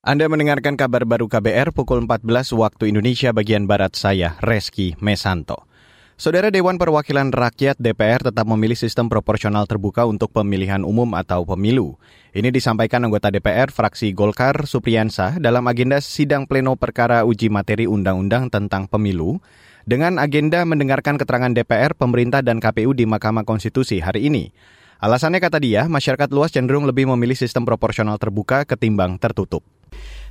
Anda mendengarkan kabar baru KBR pukul 14 waktu Indonesia bagian Barat saya, Reski Mesanto. Saudara Dewan Perwakilan Rakyat DPR tetap memilih sistem proporsional terbuka untuk pemilihan umum atau pemilu. Ini disampaikan anggota DPR fraksi Golkar Supriyansa dalam agenda sidang pleno perkara uji materi undang-undang tentang pemilu dengan agenda mendengarkan keterangan DPR, pemerintah, dan KPU di Mahkamah Konstitusi hari ini. Alasannya kata dia, masyarakat luas cenderung lebih memilih sistem proporsional terbuka ketimbang tertutup.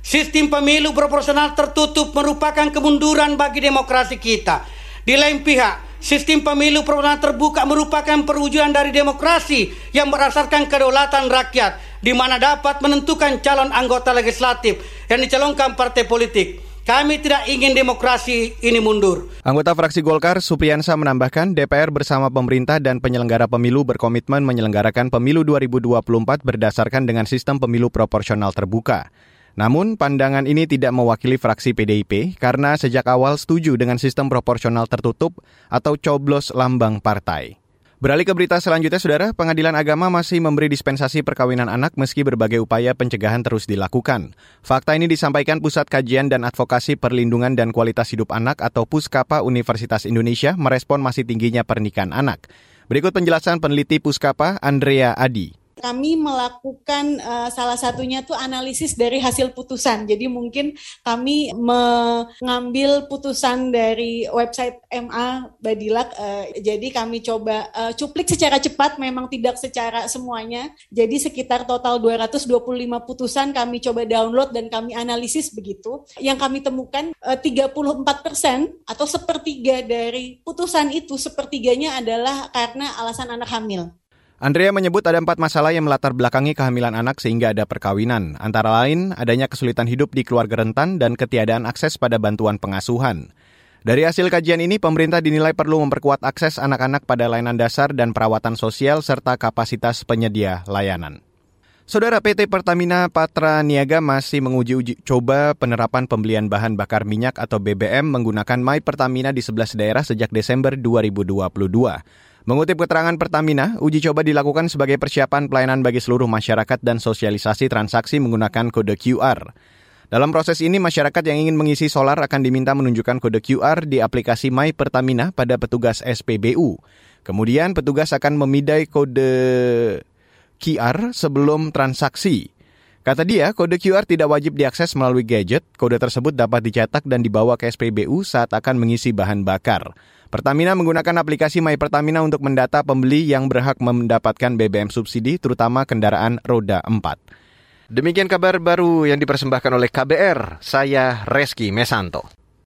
Sistem pemilu proporsional tertutup merupakan kemunduran bagi demokrasi kita. Di lain pihak, sistem pemilu proporsional terbuka merupakan perwujudan dari demokrasi yang berdasarkan kedaulatan rakyat, di mana dapat menentukan calon anggota legislatif yang dicalonkan partai politik. Kami tidak ingin demokrasi ini mundur. Anggota fraksi Golkar, Supriyansa menambahkan DPR bersama pemerintah dan penyelenggara pemilu berkomitmen menyelenggarakan pemilu 2024 berdasarkan dengan sistem pemilu proporsional terbuka. Namun, pandangan ini tidak mewakili fraksi PDIP karena sejak awal setuju dengan sistem proporsional tertutup atau coblos lambang partai. Beralih ke berita selanjutnya, Saudara, Pengadilan Agama masih memberi dispensasi perkawinan anak meski berbagai upaya pencegahan terus dilakukan. Fakta ini disampaikan Pusat Kajian dan Advokasi Perlindungan dan Kualitas Hidup Anak atau Puskapa Universitas Indonesia merespon masih tingginya pernikahan anak. Berikut penjelasan peneliti Puskapa Andrea Adi kami melakukan uh, salah satunya tuh analisis dari hasil putusan. Jadi mungkin kami mengambil putusan dari website MA Badilak. Uh, jadi kami coba uh, cuplik secara cepat, memang tidak secara semuanya. Jadi sekitar total 225 putusan kami coba download dan kami analisis begitu. Yang kami temukan uh, 34 persen atau sepertiga dari putusan itu sepertiganya adalah karena alasan anak hamil. Andrea menyebut ada empat masalah yang melatar belakangi kehamilan anak sehingga ada perkawinan, antara lain adanya kesulitan hidup di keluarga rentan dan ketiadaan akses pada bantuan pengasuhan. Dari hasil kajian ini, pemerintah dinilai perlu memperkuat akses anak-anak pada layanan dasar dan perawatan sosial serta kapasitas penyedia layanan. Saudara PT Pertamina Patra Niaga masih menguji uji coba penerapan pembelian bahan bakar minyak atau BBM menggunakan My Pertamina di 11 daerah sejak Desember 2022. Mengutip keterangan Pertamina, uji coba dilakukan sebagai persiapan pelayanan bagi seluruh masyarakat dan sosialisasi transaksi menggunakan kode QR. Dalam proses ini, masyarakat yang ingin mengisi solar akan diminta menunjukkan kode QR di aplikasi My Pertamina pada petugas SPBU. Kemudian, petugas akan memidai kode QR sebelum transaksi. Kata dia, kode QR tidak wajib diakses melalui gadget. Kode tersebut dapat dicetak dan dibawa ke SPBU saat akan mengisi bahan bakar. Pertamina menggunakan aplikasi My Pertamina untuk mendata pembeli yang berhak mendapatkan BBM subsidi, terutama kendaraan roda 4. Demikian kabar baru yang dipersembahkan oleh KBR, saya Reski Mesanto.